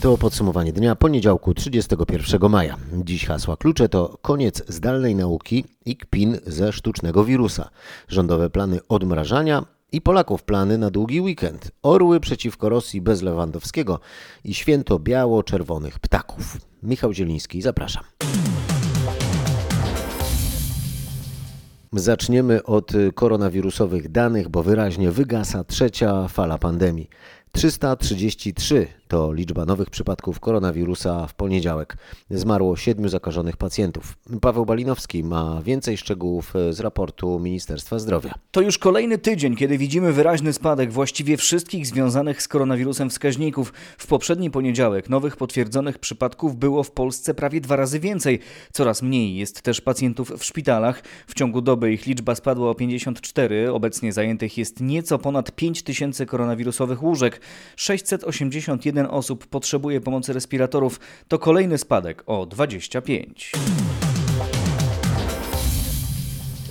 To podsumowanie dnia poniedziałku 31 maja. Dziś hasła klucze to koniec zdalnej nauki i kpin ze sztucznego wirusa, rządowe plany odmrażania i Polaków plany na długi weekend, orły przeciwko Rosji bez Lewandowskiego i święto biało-czerwonych ptaków. Michał Zieliński, zapraszam. Zaczniemy od koronawirusowych danych, bo wyraźnie wygasa trzecia fala pandemii. 333 to liczba nowych przypadków koronawirusa w poniedziałek. Zmarło siedmiu zakażonych pacjentów. Paweł Balinowski ma więcej szczegółów z raportu Ministerstwa Zdrowia. To już kolejny tydzień, kiedy widzimy wyraźny spadek właściwie wszystkich związanych z koronawirusem wskaźników. W poprzedni poniedziałek nowych potwierdzonych przypadków było w Polsce prawie dwa razy więcej. Coraz mniej jest też pacjentów w szpitalach. W ciągu doby ich liczba spadła o 54. Obecnie zajętych jest nieco ponad 5 tysięcy koronawirusowych łóżek. 681 osób potrzebuje pomocy respiratorów. To kolejny spadek o 25.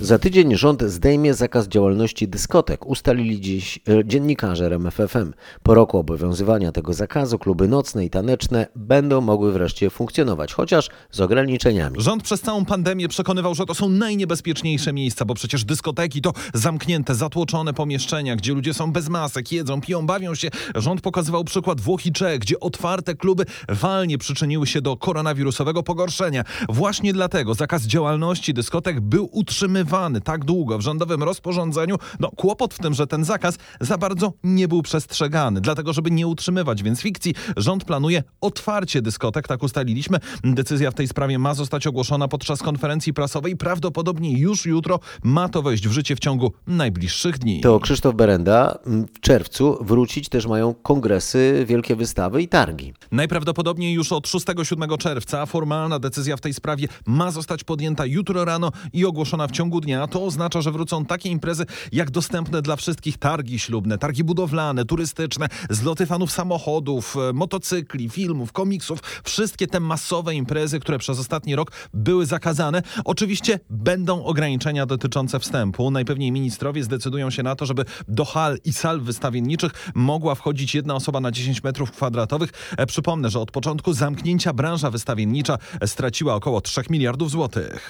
Za tydzień rząd zdejmie zakaz działalności dyskotek, ustalili dziś e, dziennikarze RMFFM. Po roku obowiązywania tego zakazu kluby nocne i taneczne będą mogły wreszcie funkcjonować, chociaż z ograniczeniami. Rząd przez całą pandemię przekonywał, że to są najniebezpieczniejsze miejsca, bo przecież dyskoteki to zamknięte, zatłoczone pomieszczenia, gdzie ludzie są bez masek, jedzą, piją, bawią się. Rząd pokazywał przykład Włoch i Czech, gdzie otwarte kluby walnie przyczyniły się do koronawirusowego pogorszenia. Właśnie dlatego zakaz działalności dyskotek był utrzymywany tak długo w rządowym rozporządzeniu, no kłopot w tym, że ten zakaz za bardzo nie był przestrzegany. Dlatego, żeby nie utrzymywać więc fikcji, rząd planuje otwarcie dyskotek, tak ustaliliśmy. Decyzja w tej sprawie ma zostać ogłoszona podczas konferencji prasowej. Prawdopodobnie już jutro ma to wejść w życie w ciągu najbliższych dni. To Krzysztof Berenda. W czerwcu wrócić też mają kongresy, wielkie wystawy i targi. Najprawdopodobniej już od 6-7 czerwca formalna decyzja w tej sprawie ma zostać podjęta jutro rano i ogłoszona w ciągu dnia. To oznacza, że wrócą takie imprezy jak dostępne dla wszystkich targi ślubne, targi budowlane, turystyczne, zloty fanów samochodów, e, motocykli, filmów, komiksów. Wszystkie te masowe imprezy, które przez ostatni rok były zakazane. Oczywiście będą ograniczenia dotyczące wstępu. Najpewniej ministrowie zdecydują się na to, żeby do hal i sal wystawienniczych mogła wchodzić jedna osoba na 10 metrów kwadratowych. E, Przypomnę, że od początku zamknięcia branża wystawiennicza straciła około 3 miliardów złotych.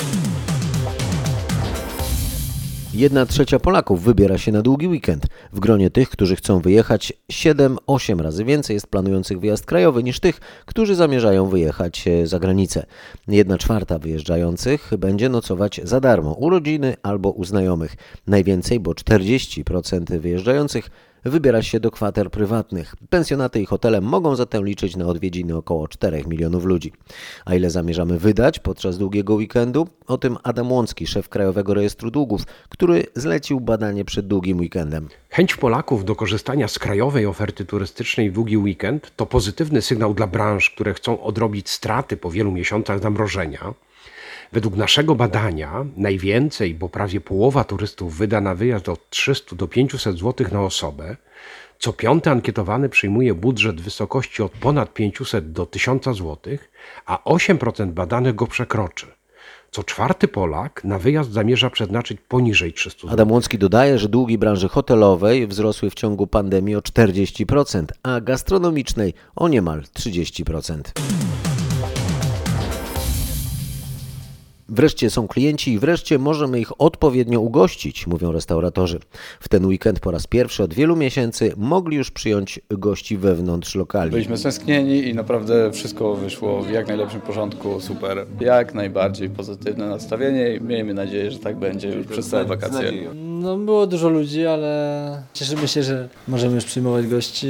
Jedna trzecia Polaków wybiera się na długi weekend. W gronie tych, którzy chcą wyjechać, 7-8 razy więcej jest planujących wyjazd krajowy niż tych, którzy zamierzają wyjechać e, za granicę. Jedna czwarta wyjeżdżających będzie nocować za darmo u rodziny albo u znajomych. Najwięcej, bo 40% wyjeżdżających wybiera się do kwater prywatnych. Pensjonaty i hotele mogą zatem liczyć na odwiedziny około 4 milionów ludzi. A ile zamierzamy wydać podczas długiego weekendu? O tym Adam Łącki, szef Krajowego Rejestru Długów, który zlecił badanie przed długim weekendem. Chęć Polaków do korzystania z krajowej oferty turystycznej w długi weekend to pozytywny sygnał dla branż, które chcą odrobić straty po wielu miesiącach zamrożenia. Według naszego badania najwięcej, bo prawie połowa turystów wyda na wyjazd od 300 do 500 zł na osobę. Co piąty ankietowany przyjmuje budżet w wysokości od ponad 500 do 1000 zł, a 8% badanych go przekroczy. Co czwarty Polak na wyjazd zamierza przeznaczyć poniżej 300 zł. Adam Łącki dodaje, że długi branży hotelowej wzrosły w ciągu pandemii o 40%, a gastronomicznej o niemal 30%. Wreszcie są klienci i wreszcie możemy ich odpowiednio ugościć, mówią restauratorzy. W ten weekend po raz pierwszy od wielu miesięcy mogli już przyjąć gości wewnątrz lokali. Byliśmy stęsknieni i naprawdę wszystko wyszło w jak najlepszym porządku, super. Jak najbardziej pozytywne nastawienie i miejmy nadzieję, że tak będzie już przez całe wakacje. No było dużo ludzi, ale cieszymy się, że możemy już przyjmować gości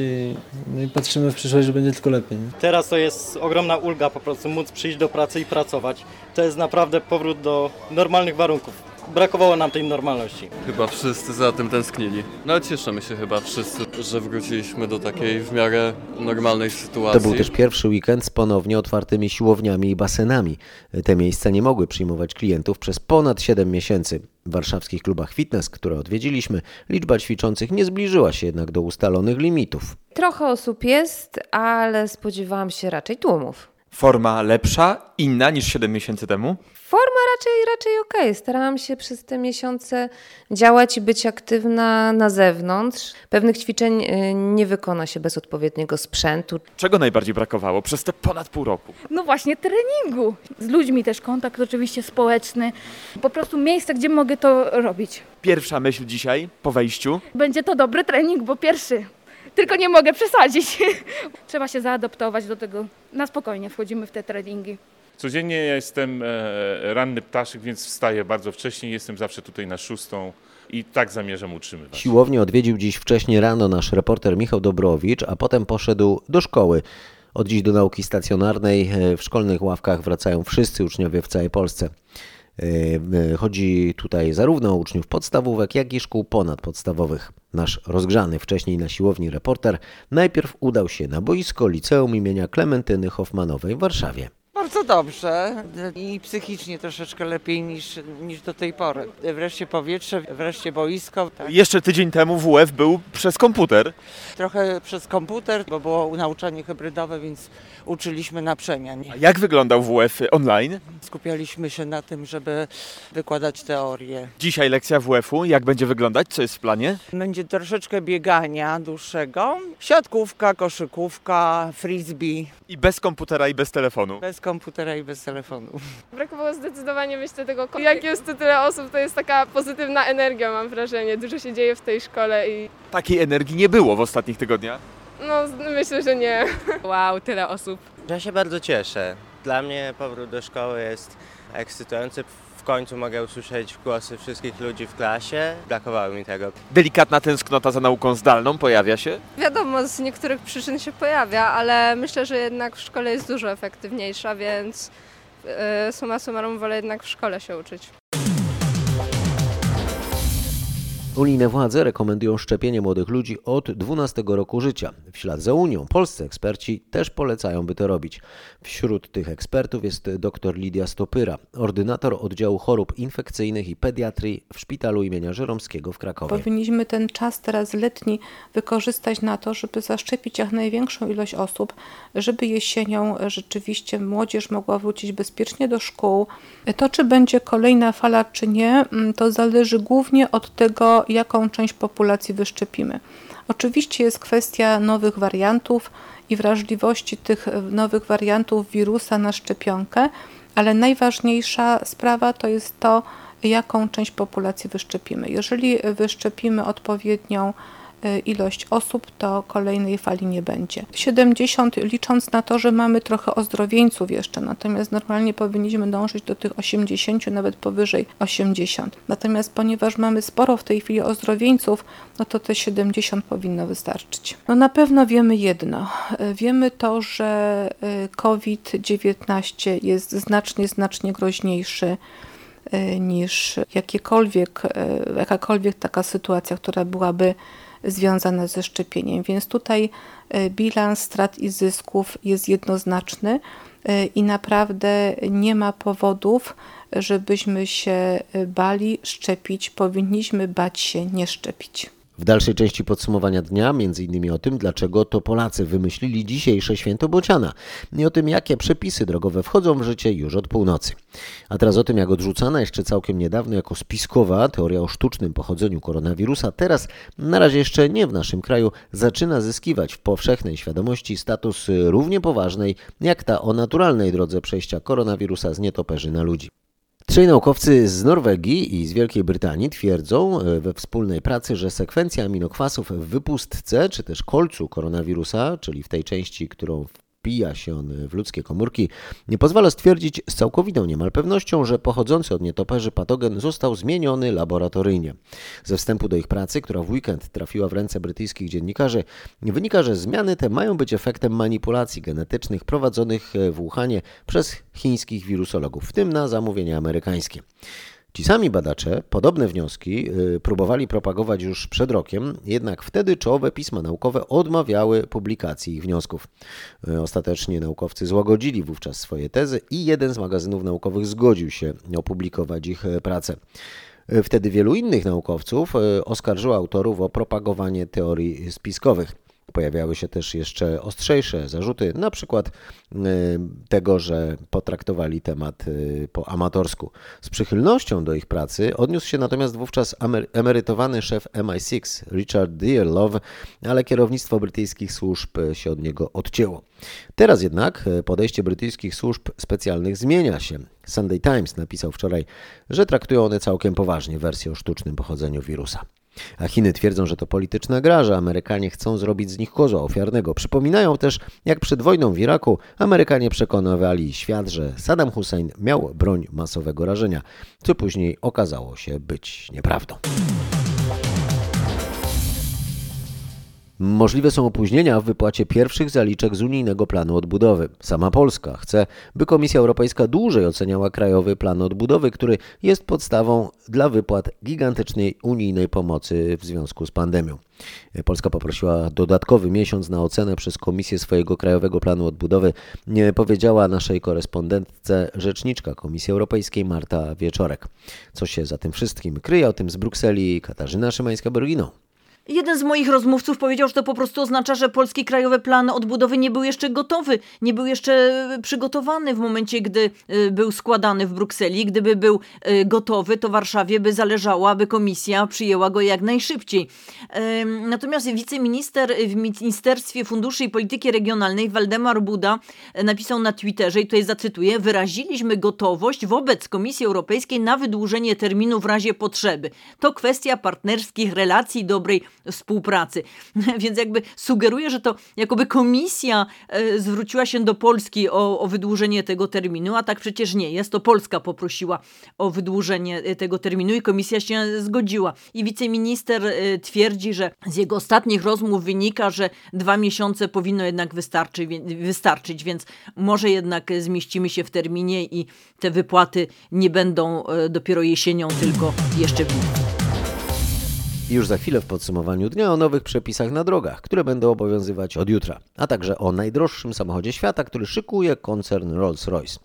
no i patrzymy w przyszłość, że będzie tylko lepiej. Teraz to jest ogromna ulga po prostu móc przyjść do pracy i pracować. To jest naprawdę powrót do normalnych warunków. Brakowało nam tej normalności. Chyba wszyscy za tym tęsknili. No ale cieszymy się chyba wszyscy, że wróciliśmy do takiej w miarę normalnej sytuacji. To był też pierwszy weekend z ponownie otwartymi siłowniami i basenami. Te miejsca nie mogły przyjmować klientów przez ponad 7 miesięcy. W warszawskich klubach fitness, które odwiedziliśmy, liczba ćwiczących nie zbliżyła się jednak do ustalonych limitów. Trochę osób jest, ale spodziewałam się raczej tłumów. Forma lepsza, inna niż 7 miesięcy temu? Forma raczej, raczej okej. Starałam się przez te miesiące działać i być aktywna na zewnątrz. Pewnych ćwiczeń y, nie wykona się bez odpowiedniego sprzętu. Czego najbardziej brakowało przez te ponad pół roku? No właśnie treningu. Z ludźmi też kontakt oczywiście społeczny. Po prostu miejsce, gdzie mogę to robić. Pierwsza myśl dzisiaj po wejściu. Będzie to dobry trening, bo pierwszy. Tylko nie mogę przesadzić. Trzeba się zaadoptować do tego. Na spokojnie wchodzimy w te treningi. Codziennie ja jestem e, ranny ptaszyk, więc wstaję bardzo wcześnie. Jestem zawsze tutaj na szóstą i tak zamierzam utrzymywać. Siłownię odwiedził dziś wcześnie rano nasz reporter Michał Dobrowicz, a potem poszedł do szkoły. Od dziś do nauki stacjonarnej e, w szkolnych ławkach wracają wszyscy uczniowie w całej Polsce. E, Chodzi tutaj zarówno o uczniów podstawówek, jak i szkół ponadpodstawowych. Nasz rozgrzany wcześniej na siłowni reporter najpierw udał się na boisko liceum imienia Klementyny Hoffmanowej w Warszawie. Bardzo dobrze i psychicznie troszeczkę lepiej niż, niż do tej pory. Wreszcie powietrze, wreszcie boisko. Tak. Jeszcze tydzień temu WF był przez komputer. Trochę przez komputer, bo było nauczanie hybrydowe, więc uczyliśmy na przemian. A jak wyglądał WF online? Skupialiśmy się na tym, żeby wykładać teorię. Dzisiaj lekcja WF-u. Jak będzie wyglądać? Co jest w planie? Będzie troszeczkę biegania dłuższego, siatkówka, koszykówka, frisbee, I bez komputera i bez telefonu. bez komputera i bez telefonu. Brakowało zdecydowanie myślę tego, jak jest tu tyle osób, to jest taka pozytywna energia mam wrażenie, dużo się dzieje w tej szkole i Takiej energii nie było w ostatnich tygodniach. no myślę, że nie. Wow, tyle osób. Ja się bardzo cieszę. Dla mnie powrót do szkoły jest ekscytujący. W końcu mogę usłyszeć głosy wszystkich ludzi w klasie. Brakowało mi tego. Delikatna tęsknota za nauką zdalną pojawia się. Wiadomo, z niektórych przyczyn się pojawia, ale myślę, że jednak w szkole jest dużo efektywniejsza, więc yy, summa summarum wolę jednak w szkole się uczyć. Unijne władze rekomendują szczepienie młodych ludzi od 12 roku życia. W ślad za Unią polscy eksperci też polecają, by to robić. Wśród tych ekspertów jest dr Lidia Stopyra, ordynator oddziału chorób infekcyjnych i pediatrii w szpitalu imienia Żeromskiego w Krakowie. Powinniśmy ten czas teraz letni wykorzystać na to, żeby zaszczepić jak największą ilość osób, żeby jesienią rzeczywiście młodzież mogła wrócić bezpiecznie do szkół. To, czy będzie kolejna fala, czy nie, to zależy głównie od tego, jaką część populacji wyszczepimy. Oczywiście jest kwestia nowych wariantów i wrażliwości tych nowych wariantów wirusa na szczepionkę, ale najważniejsza sprawa to jest to, jaką część populacji wyszczepimy. Jeżeli wyszczepimy odpowiednią ilość osób, to kolejnej fali nie będzie. 70 licząc na to, że mamy trochę ozdrowieńców jeszcze, natomiast normalnie powinniśmy dążyć do tych 80, nawet powyżej 80. Natomiast ponieważ mamy sporo w tej chwili ozdrowieńców, no to te 70 powinno wystarczyć. No na pewno wiemy jedno. E, Wiemy to, że e, COVID-19 jest znacznie, znacznie groźniejszy niż jakiekolwiek, jakakolwiek taka sytuacja, która byłaby związana ze szczepieniem. Więc tutaj e, bilans strat i zysków jest jednoznaczny e, i naprawdę nie ma powodów, żebyśmy się e, bali szczepić. Powinniśmy bać się nie szczepić. W dalszej części podsumowania dnia, innymi o tym, dlaczego to Polacy wymyślili dzisiejsze święto Bociana i o tym, jakie przepisy drogowe wchodzą w życie już od północy. A teraz o tym, jak odrzucana jeszcze całkiem niedawno jako spiskowa teoria o sztucznym pochodzeniu koronawirusa, teraz, na razie jeszcze nie w naszym kraju, zaczyna zyskiwać w powszechnej świadomości status równie poważnej, jak ta o naturalnej drodze przejścia koronawirusa z nietoperzy na ludzi. Trzej naukowcy z Norwegii i z Wielkiej Brytanii twierdzą e, we wspólnej pracy, że sekwencja aminokwasów w wypustce, czy też kolcu koronawirusa, czyli w tej części, którą wpija się on w ludzkie komórki, nie pozwala stwierdzić z całkowitą niemal pewnością, że pochodzący od nietoperzy patogen został zmieniony laboratoryjnie. Ze wstępu do ich pracy, która w weekend trafiła w ręce brytyjskich dziennikarzy, wynika, że zmiany te mają być efektem manipulacji genetycznych prowadzonych w Wuhanie przez chińskich wirusologów, w tym na zamówienie amerykańskie. Ci sami badacze podobne wnioski y, próbowali propagować już przed rokiem, jednak wtedy czołowe pisma naukowe odmawiały publikacji ich wniosków. Y, Ostatecznie naukowcy złagodzili wówczas swoje tezy i jeden z magazynów naukowych zgodził się opublikować ich y, pracę. Wtedy wielu innych naukowców oskarżyło autorów o propagowanie teorii spiskowych. Pojawiały się też jeszcze ostrzejsze zarzuty, na przykład y, tego, że potraktowali temat y, po amatorsku. Z przychylnością do ich pracy odniósł się natomiast wówczas emerytowany szef MI6 Richard Dearlove, ale kierownictwo brytyjskich służb się od niego odcięło. Teraz jednak podejście brytyjskich służb specjalnych zmienia się. Sunday Times napisał wczoraj, że traktują one całkiem poważnie wersję o sztucznym pochodzeniu wirusa. A Chiny twierdzą, że to polityczna gra, że Amerykanie chcą zrobić z nich kozła ofiarnego. Przypominają też, jak przed wojną w Iraku Amerykanie przekonywali świat, że Saddam Hussein miał broń masowego rażenia, co później okazało się być nieprawdą. Możliwe są opóźnienia w wypłacie pierwszych zaliczek z unijnego planu odbudowy. Sama Polska chce, by Komisja Europejska dłużej oceniała krajowy plan odbudowy, który jest podstawą dla wypłat gigantycznej unijnej pomocy w związku z pandemią. Polska poprosiła dodatkowy miesiąc na ocenę przez Komisję swojego krajowego planu odbudowy, powiedziała naszej korespondentce rzeczniczka Komisji Europejskiej Marta Wieczorek. Co się za tym wszystkim kryje, o tym z Brukseli Katarzyna Szymańska-Borgino. Jeden z moich rozmówców powiedział, że to po prostu oznacza, że polski krajowy plan odbudowy nie był jeszcze gotowy, nie był jeszcze przygotowany w momencie, gdy y, był składany w Brukseli. Gdyby był y, gotowy, to Warszawie by zależało, aby komisja przyjęła go jak najszybciej. Natomiast wiceminister w Ministerstwie Funduszy i Polityki Regionalnej Waldemar Buda napisał na Twitterze, i tutaj zacytuję, wyraziliśmy gotowość wobec Komisji Europejskiej na wydłużenie terminu w razie potrzeby. To kwestia partnerskich relacji, dobrej współpracy. Więc jakby sugeruje, że to jakoby komisja e, zwróciła się do Polski o, o wydłużenie tego terminu, a tak przecież nie jest. To Polska poprosiła o wydłużenie e, tego terminu i komisja się zgodziła. I wiceminister e, twierdzi, że z jego ostatnich rozmów wynika, że dwa miesiące powinno jednak wystarczy, wie- wystarczyć, więc może jednak zmieścimy się w terminie i te wypłaty nie będą dopiero jesienią, tylko jeszcze w lipcu. Już za chwilę w podsumowaniu dnia o nowych przepisach na drogach, które będą obowiązywać od jutra, a także o najdroższym samochodzie świata, który szykuje koncern Rolls-Royce.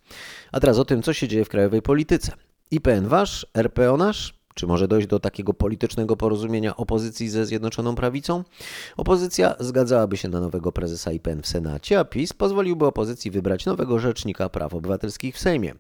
A teraz o tym, co się dzieje w krajowej polityce. IPN wasz, RPO nasz? Czy może dojść do takiego politycznego porozumienia opozycji ze Zjednoczoną Prawicą? Opozycja zgadzałaby się na nowego prezesa IPN w Senacie, a PiS pozwoliłby opozycji wybrać nowego rzecznika praw obywatelskich w Sejmie.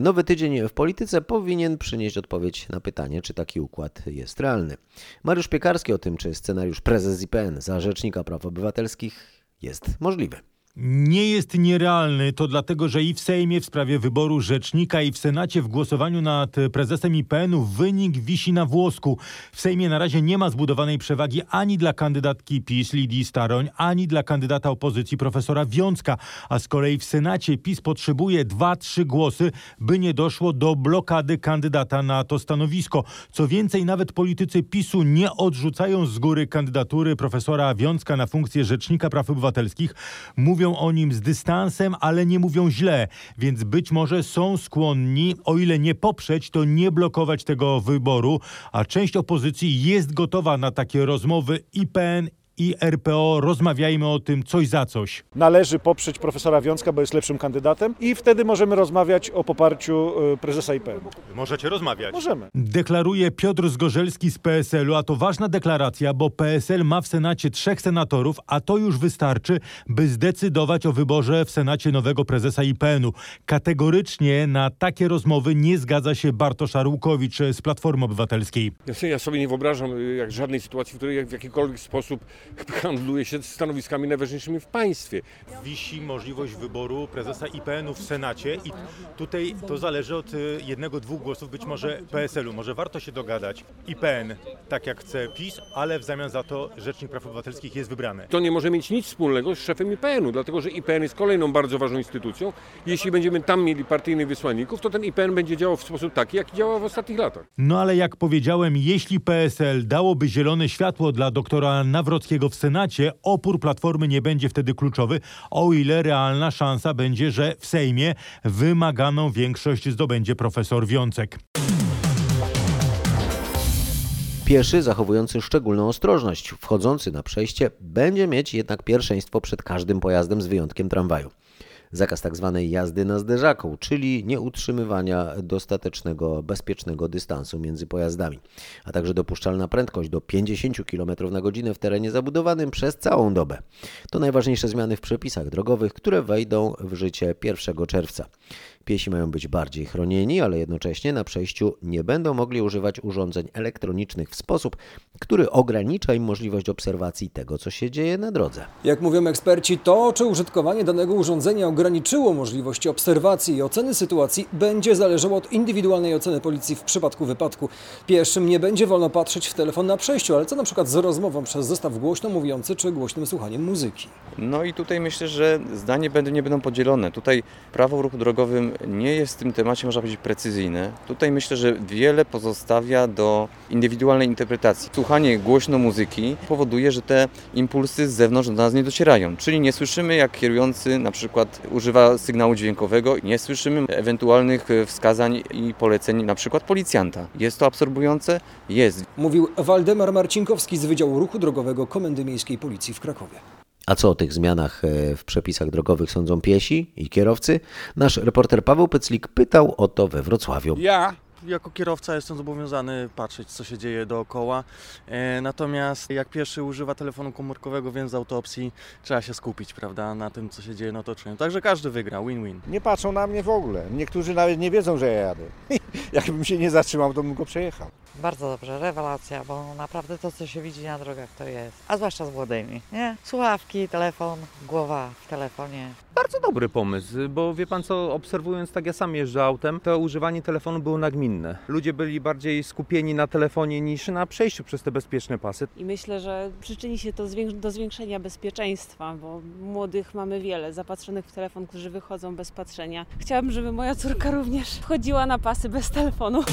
Nowy tydzień w polityce powinien przynieść odpowiedź na pytanie, czy taki układ jest realny. Mariusz Piekarski o tym, czy scenariusz prezes IPN za rzecznika praw obywatelskich jest możliwy. Nie jest nierealny, to dlatego, że i w Sejmie w sprawie wyboru rzecznika i w Senacie w głosowaniu nad prezesem IPN-u wynik wisi na włosku. W Sejmie na razie nie ma zbudowanej przewagi ani dla kandydatki PiS Lidii Staroń, ani dla kandydata opozycji profesora Wiącka, a z kolei w Senacie PiS potrzebuje 2-3 głosy, by nie doszło do blokady kandydata na to stanowisko. Co więcej, nawet politycy PiSu nie odrzucają z góry kandydatury profesora Wiącka na funkcję rzecznika praw obywatelskich. Mówią o nim z dystansem, ale nie mówią źle, więc być może są skłonni, o ile nie poprzeć, to nie blokować tego wyboru, a część opozycji jest gotowa na takie rozmowy IPN i RPO. Rozmawiajmy o tym coś za coś. Należy poprzeć profesora Wiącka, bo jest lepszym kandydatem i wtedy możemy rozmawiać o poparciu y, prezesa IPN. Możecie rozmawiać. Możemy. Deklaruje Piotr Zgorzelski z PSL-u, a to ważna deklaracja, bo PSL ma w Senacie trzech senatorów, a to już wystarczy, by zdecydować o wyborze w Senacie nowego prezesa IPN-u. Kategorycznie na takie rozmowy nie zgadza się Bartosz Arłukowicz z Platformy Obywatelskiej. Ja sobie nie wyobrażam y, jak żadnej sytuacji, w której jak w jakikolwiek sposób handluje się stanowiskami najważniejszymi w państwie. Wisi możliwość wyboru prezesa IPN-u w Senacie i tutaj to zależy od y, jednego, dwóch głosów, być może PSL-u. Może warto się dogadać. IPN, tak jak chce PiS, ale w zamian za to Rzecznik Praw Obywatelskich jest wybrany. To nie może mieć nic wspólnego z szefem IPN-u, dlatego że IPN jest kolejną bardzo ważną instytucją. Jeśli będziemy tam mieli partyjnych wysłanników, to ten IPN będzie działał w sposób taki, jak działał w ostatnich latach. No ale jak powiedziałem, jeśli PSL dałoby zielone światło dla doktora Nawrockiego w Senacie, opór Platformy nie będzie wtedy kluczowy, o ile realna szansa będzie, że w Sejmie wymaganą większość zdobędzie profesor Wiącek. Pieszy zachowujący szczególną ostrożność, wchodzący na przejście, będzie mieć jednak pierwszeństwo przed każdym pojazdem z wyjątkiem tramwaju. Zakaz tzw. jazdy na zderzaku, czyli nieutrzymywania dostatecznego, bezpiecznego dystansu między pojazdami, a także dopuszczalna prędkość do 50 km na godzinę w terenie zabudowanym przez całą dobę. To najważniejsze zmiany w przepisach drogowych, które wejdą w życie 1 czerwca. Piesi mają być bardziej chronieni, ale jednocześnie na przejściu nie będą mogli używać urządzeń elektronicznych w sposób, który ogranicza im możliwość obserwacji tego, co się dzieje na drodze. Jak mówią eksperci, to czy użytkowanie danego urządzenia ograniczyło możliwości obserwacji i oceny sytuacji będzie zależało od indywidualnej oceny policji w przypadku wypadku. Pieszym nie będzie wolno patrzeć w telefon na przejściu, ale co na przykład z rozmową przez zestaw głośno mówiący czy głośnym słuchaniem muzyki. No i tutaj myślę, że zdanie będą, nie będą podzielone. Tutaj prawo o ruchu drogowym nie jest w tym temacie, można powiedzieć, precyzyjne. Tutaj myślę, że wiele pozostawia do indywidualnej interpretacji. Słuchanie głośno muzyki powoduje, że te impulsy z zewnątrz do nas nie docierają. Czyli nie słyszymy, jak kierujący na przykład używa sygnału dźwiękowego, nie słyszymy ewentualnych wskazań i poleceń na przykład policjanta. Jest to absorbujące? Jest. Mówił Waldemar Marcinkowski z Wydziału Ruchu Drogowego Komendy Miejskiej Policji w Krakowie. A co o tych zmianach e, w przepisach drogowych sądzą piesi i kierowcy? Nasz reporter Paweł Pyclik pytał o to we Wrocławiu. Ja jako kierowca jestem zobowiązany patrzeć, co się dzieje dookoła. E, natomiast jak pieszy używa telefonu komórkowego, więc z autopsji trzeba się skupić, prawda, na tym, co się dzieje na otoczeniu. Także każdy wygra, win-win. Nie patrzą na mnie w ogóle. Niektórzy nawet nie wiedzą, że ja jadę. Jakbym się nie zatrzymał, to bym go przejechał. Bardzo dobrze, rewelacja, bo naprawdę to, co się widzi na drogach, to jest. A zwłaszcza z młodymi, nie? Słuchawki, telefon, głowa w telefonie. Bardzo dobry pomysł, bo wie pan co, obserwując tak ja sam jeżdżę autem, to używanie telefonu było nagminne. Ludzie byli bardziej skupieni na telefonie niż na przejściu przez te bezpieczne pasy. I myślę, że przyczyni się to do zwiększenia bezpieczeństwa, bo młodych mamy wiele zapatrzonych w telefon, którzy wychodzą bez patrzenia. Chciałabym, żeby moja córka również wchodziła na pasy bez telefonu.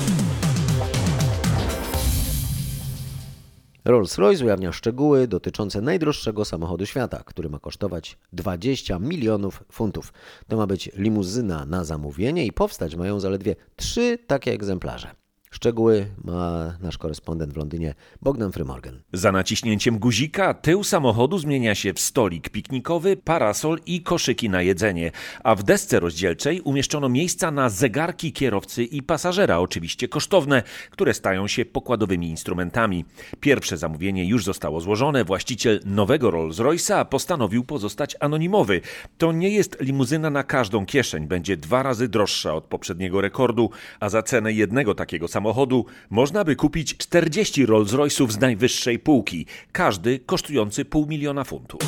Rolls-Royce ujawnia szczegóły dotyczące najdroższego samochodu świata, który ma kosztować 20 milionów funtów. To ma być limuzyna na zamówienie i powstać mają zaledwie trzy takie egzemplarze. Szczegóły ma nasz korespondent w Londynie Bogdan Frymorgan. Za naciśnięciem guzika tył samochodu zmienia się w stolik piknikowy, parasol i koszyki na jedzenie, a w desce rozdzielczej umieszczono miejsca na zegarki kierowcy i pasażera, oczywiście kosztowne, które stają się pokładowymi instrumentami. Pierwsze zamówienie już zostało złożone, właściciel nowego Rolls-Royce'a postanowił pozostać anonimowy. To nie jest limuzyna na każdą kieszeń, będzie dwa razy droższa od poprzedniego rekordu, a za cenę jednego takiego samochodu samochodu można by kupić 40 Rolls-Royce'ów z najwyższej półki, każdy kosztujący pół miliona funtów.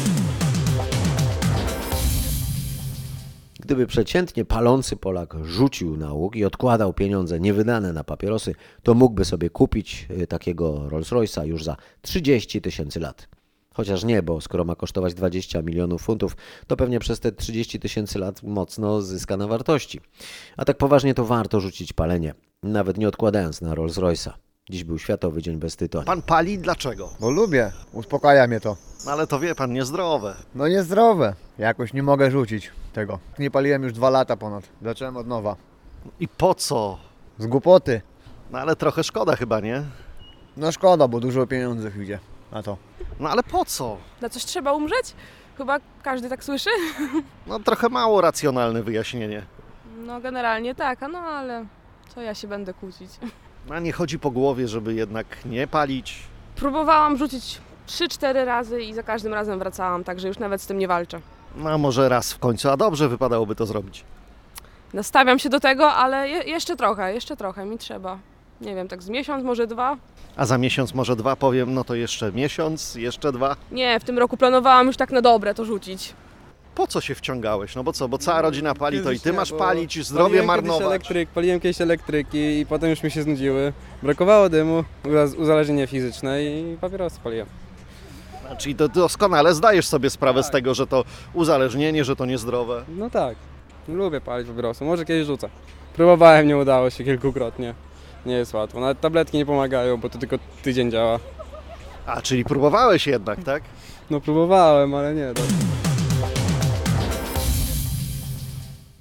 Gdyby przeciętnie palący Polak rzucił nauk i odkładał pieniądze niewydane na papierosy, to mógłby sobie kupić takiego Rolls-Royce'a już za 30 tysięcy lat. Chociaż nie, bo skoro ma kosztować 20 milionów funtów, to pewnie przez te 30 tysięcy lat mocno zyska na wartości. A tak poważnie to warto rzucić palenie, nawet nie odkładając na Rolls Royce'a. Dziś był Światowy Dzień Bez Tytoniu. Pan pali dlaczego? Bo lubię, uspokaja mnie to. No ale to wie pan, niezdrowe. No niezdrowe, jakoś nie mogę rzucić tego. Nie paliłem już dwa lata ponad, zacząłem od nowa. I po co? Z głupoty. No ale trochę szkoda chyba, nie? No szkoda, bo dużo pieniędzy idzie na to. No ale po co? Na coś trzeba umrzeć? Chyba każdy tak słyszy. No trochę mało racjonalne wyjaśnienie. No generalnie tak, a no ale co ja się będę kłócić. A nie chodzi po głowie, żeby jednak nie palić? Próbowałam rzucić 3-4 razy i za każdym razem wracałam, także już nawet z tym nie walczę. No a może raz w końcu, a dobrze wypadałoby to zrobić. Nastawiam się do tego, ale je jeszcze trochę, jeszcze trochę mi trzeba. Nie wiem, tak z miesiąc, może dwa. A za miesiąc, może dwa powiem, no to jeszcze miesiąc, jeszcze dwa. Nie, w tym roku planowałam już tak na dobre to rzucić. Po co się wciągałeś? No bo co, bo cała rodzina pali, to i ty masz palić, zdrowie paliłem marnować. Kiedyś elektryk, paliłem kiedyś elektryki i potem już mi się znudziły. Brakowało dymu, uza- uzależnienie fizyczne i papierosy paliłem. Czyli to doskonale zdajesz sobie sprawę z tego, że to uzależnienie, że to niezdrowe. No tak, lubię palić papierosy, może kiedyś rzucę. Próbowałem, nie udało się kilkukrotnie. Nie jest łatwo, nawet tabletki nie pomagają, bo to tylko tydzień działa. A, czyli próbowałeś jednak, tak? No próbowałem, ale nie. Tak.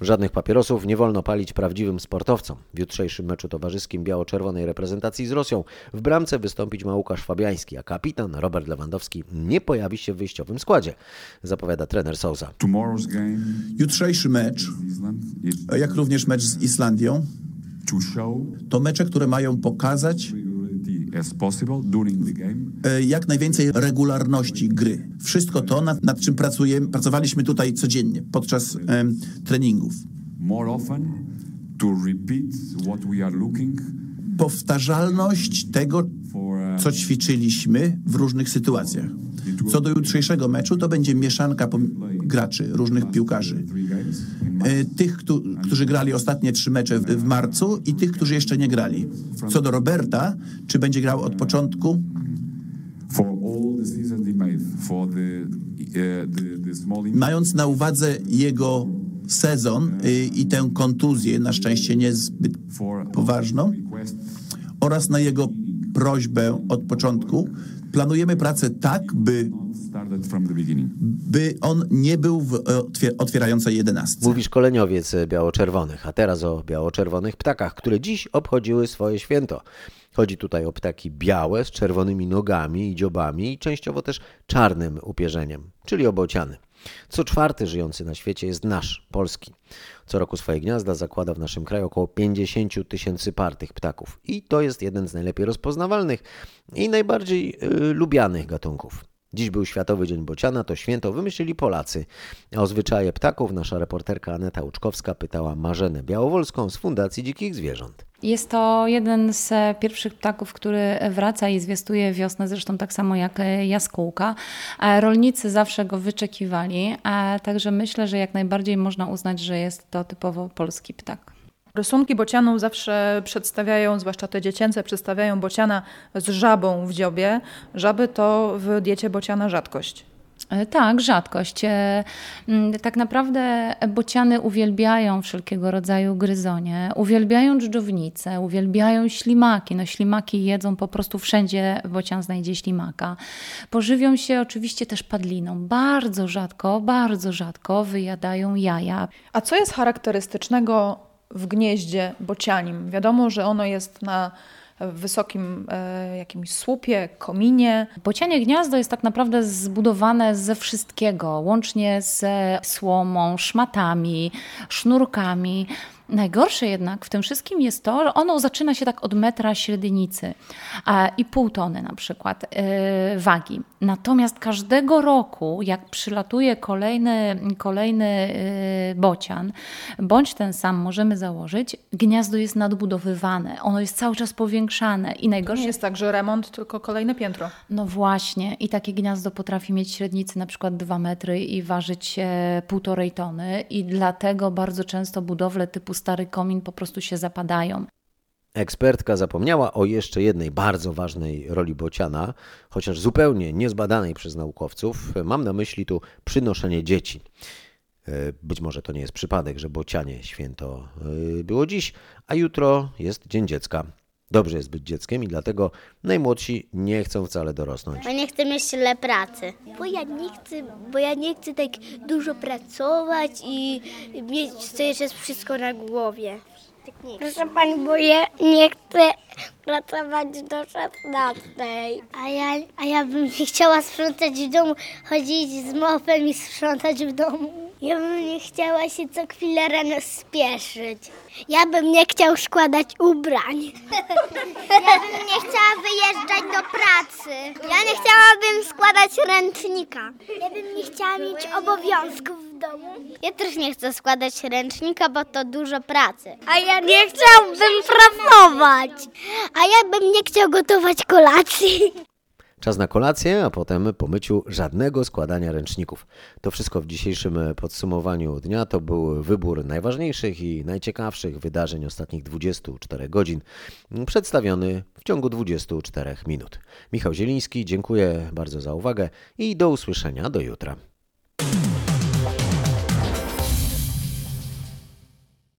Żadnych papierosów nie wolno palić prawdziwym sportowcom. W jutrzejszym meczu towarzyskim biało-czerwonej reprezentacji z Rosją w bramce wystąpić ma Łukasz Fabiański, a kapitan Robert Lewandowski nie pojawi się w wyjściowym składzie, zapowiada trener Sousa. Jutrzejszy mecz, jak również mecz z Islandią, to mecze, które mają pokazać e, jak najwięcej regularności gry. Wszystko to, nad, nad czym pracujemy, pracowaliśmy tutaj codziennie podczas em, treningów. Powtarzalność tego, co ćwiczyliśmy w różnych sytuacjach. Co do jutrzejszego meczu, to będzie mieszanka graczy, różnych piłkarzy. E, Tych, któ- którzy grali ostatnie trzy mecze w, marcu i tych, którzy jeszcze nie grali. Co do Roberta, czy będzie grał od początku? Mając na uwadze jego sezon y, i tę kontuzję, na szczęście niezbyt poważną, oraz na jego prośbę od początku, planujemy pracę tak, by, by on nie był w e, otwier- otwierającej jedenastce. Mówi szkoleniowiec biało-czerwonych, a teraz o biało-czerwonych ptakach, które dziś obchodziły swoje święto. Chodzi tutaj o ptaki białe z czerwonymi nogami i dziobami i częściowo też czarnym upierzeniem, czyli o bociany. Co czwarty żyjący na świecie jest nasz, polski. Co roku swoje gniazda zakłada w naszym kraju około 50 tysięcy par tych ptaków. I to jest jeden z najlepiej rozpoznawalnych i najbardziej y, lubianych gatunków. Dziś był Światowy Dzień Bociana, to święto wymyślili Polacy. A o zwyczaje ptaków nasza reporterka Aneta Łuczkowska pytała Marzenę Białowolską z Fundacji Dzikich Zwierząt. Jest to jeden z pierwszych ptaków, który wraca i zwiastuje wiosnę, zresztą tak samo jak jaskółka. E, Rolnicy zawsze go wyczekiwali, także myślę, że jak najbardziej można uznać, że jest to typowo polski ptak. Rysunki bocianów zawsze przedstawiają, zwłaszcza te dziecięce, przedstawiają bociana z żabą w dziobie. Żaby to w diecie bociana rzadkość. E, Tak, rzadkość. E, mm, Tak naprawdę bociany uwielbiają wszelkiego rodzaju gryzonie, uwielbiają dżdżownice, uwielbiają ślimaki. No ślimaki jedzą po prostu wszędzie bocian znajdzie ślimaka. Pożywią się oczywiście też padliną. Bardzo rzadko, bardzo rzadko wyjadają jaja. A co jest charakterystycznego w gnieździe bocianim? Wiadomo, że ono jest na wysokim e, jakimś słupie, kominie. Bocianie gniazdo jest tak naprawdę zbudowane ze wszystkiego, łącznie ze słomą, szmatami, sznurkami. Najgorsze jednak w tym wszystkim jest to, że ono zaczyna się tak od metra średnicy i pół tony na przykład yy, wagi. Natomiast każdego roku, jak przylatuje kolejny, kolejny yy, bocian, bądź ten sam możemy założyć, gniazdo jest nadbudowywane, ono jest cały czas powiększane i To najgorsze nie jest tak, że remont, tylko kolejne piętro. no właśnie, i takie gniazdo potrafi mieć średnicy na przykład 2 metry i ważyć e, półtorej tony i dlatego bardzo często budowle typu stary komin po prostu się zapadają. Ekspertka zapomniała o jeszcze jednej bardzo ważnej roli bociana, chociaż zupełnie niezbadanej przez naukowców. Mam na myśli tu przynoszenie dzieci. E, Być może to nie jest przypadek, że bocianie święto e, było dziś, a jutro jest Dzień Dziecka. Dobrze jest być dzieckiem i dlatego najmłodsi nie chcą wcale dorosnąć. Ja nie chcę mieć tyle pracy. Bo ja nie chcę, bo ja nie chcę tak dużo pracować i mieć co jeszcze wszystko na głowie. Proszę pani, bo ja nie chcę pracować do 16. A ja, a ja bym nie chciała sprzątać w domu, chodzić z mopem i sprzątać w domu. Ja bym nie chciała się co chwilę rano spieszyć. Ja bym nie chciał składać ubrań. Ja bym nie chciała wyjeżdżać do pracy. Ja nie chciałabym składać ręcznika. Ja bym nie chciała mieć obowiązków w domu. Ja też nie chcę składać ręcznika, bo to dużo pracy. A ja nie chciałbym pracować. A ja bym nie chciał gotować kolacji. Czas na kolację, a potem po myciu żadnego składania ręczników. To wszystko w dzisiejszym podsumowaniu dnia. To był wybór najważniejszych i najciekawszych wydarzeń ostatnich 24 godzin, przedstawiony w ciągu 24 minut. Michał Zieliński, dziękuję bardzo za uwagę i do usłyszenia do jutra.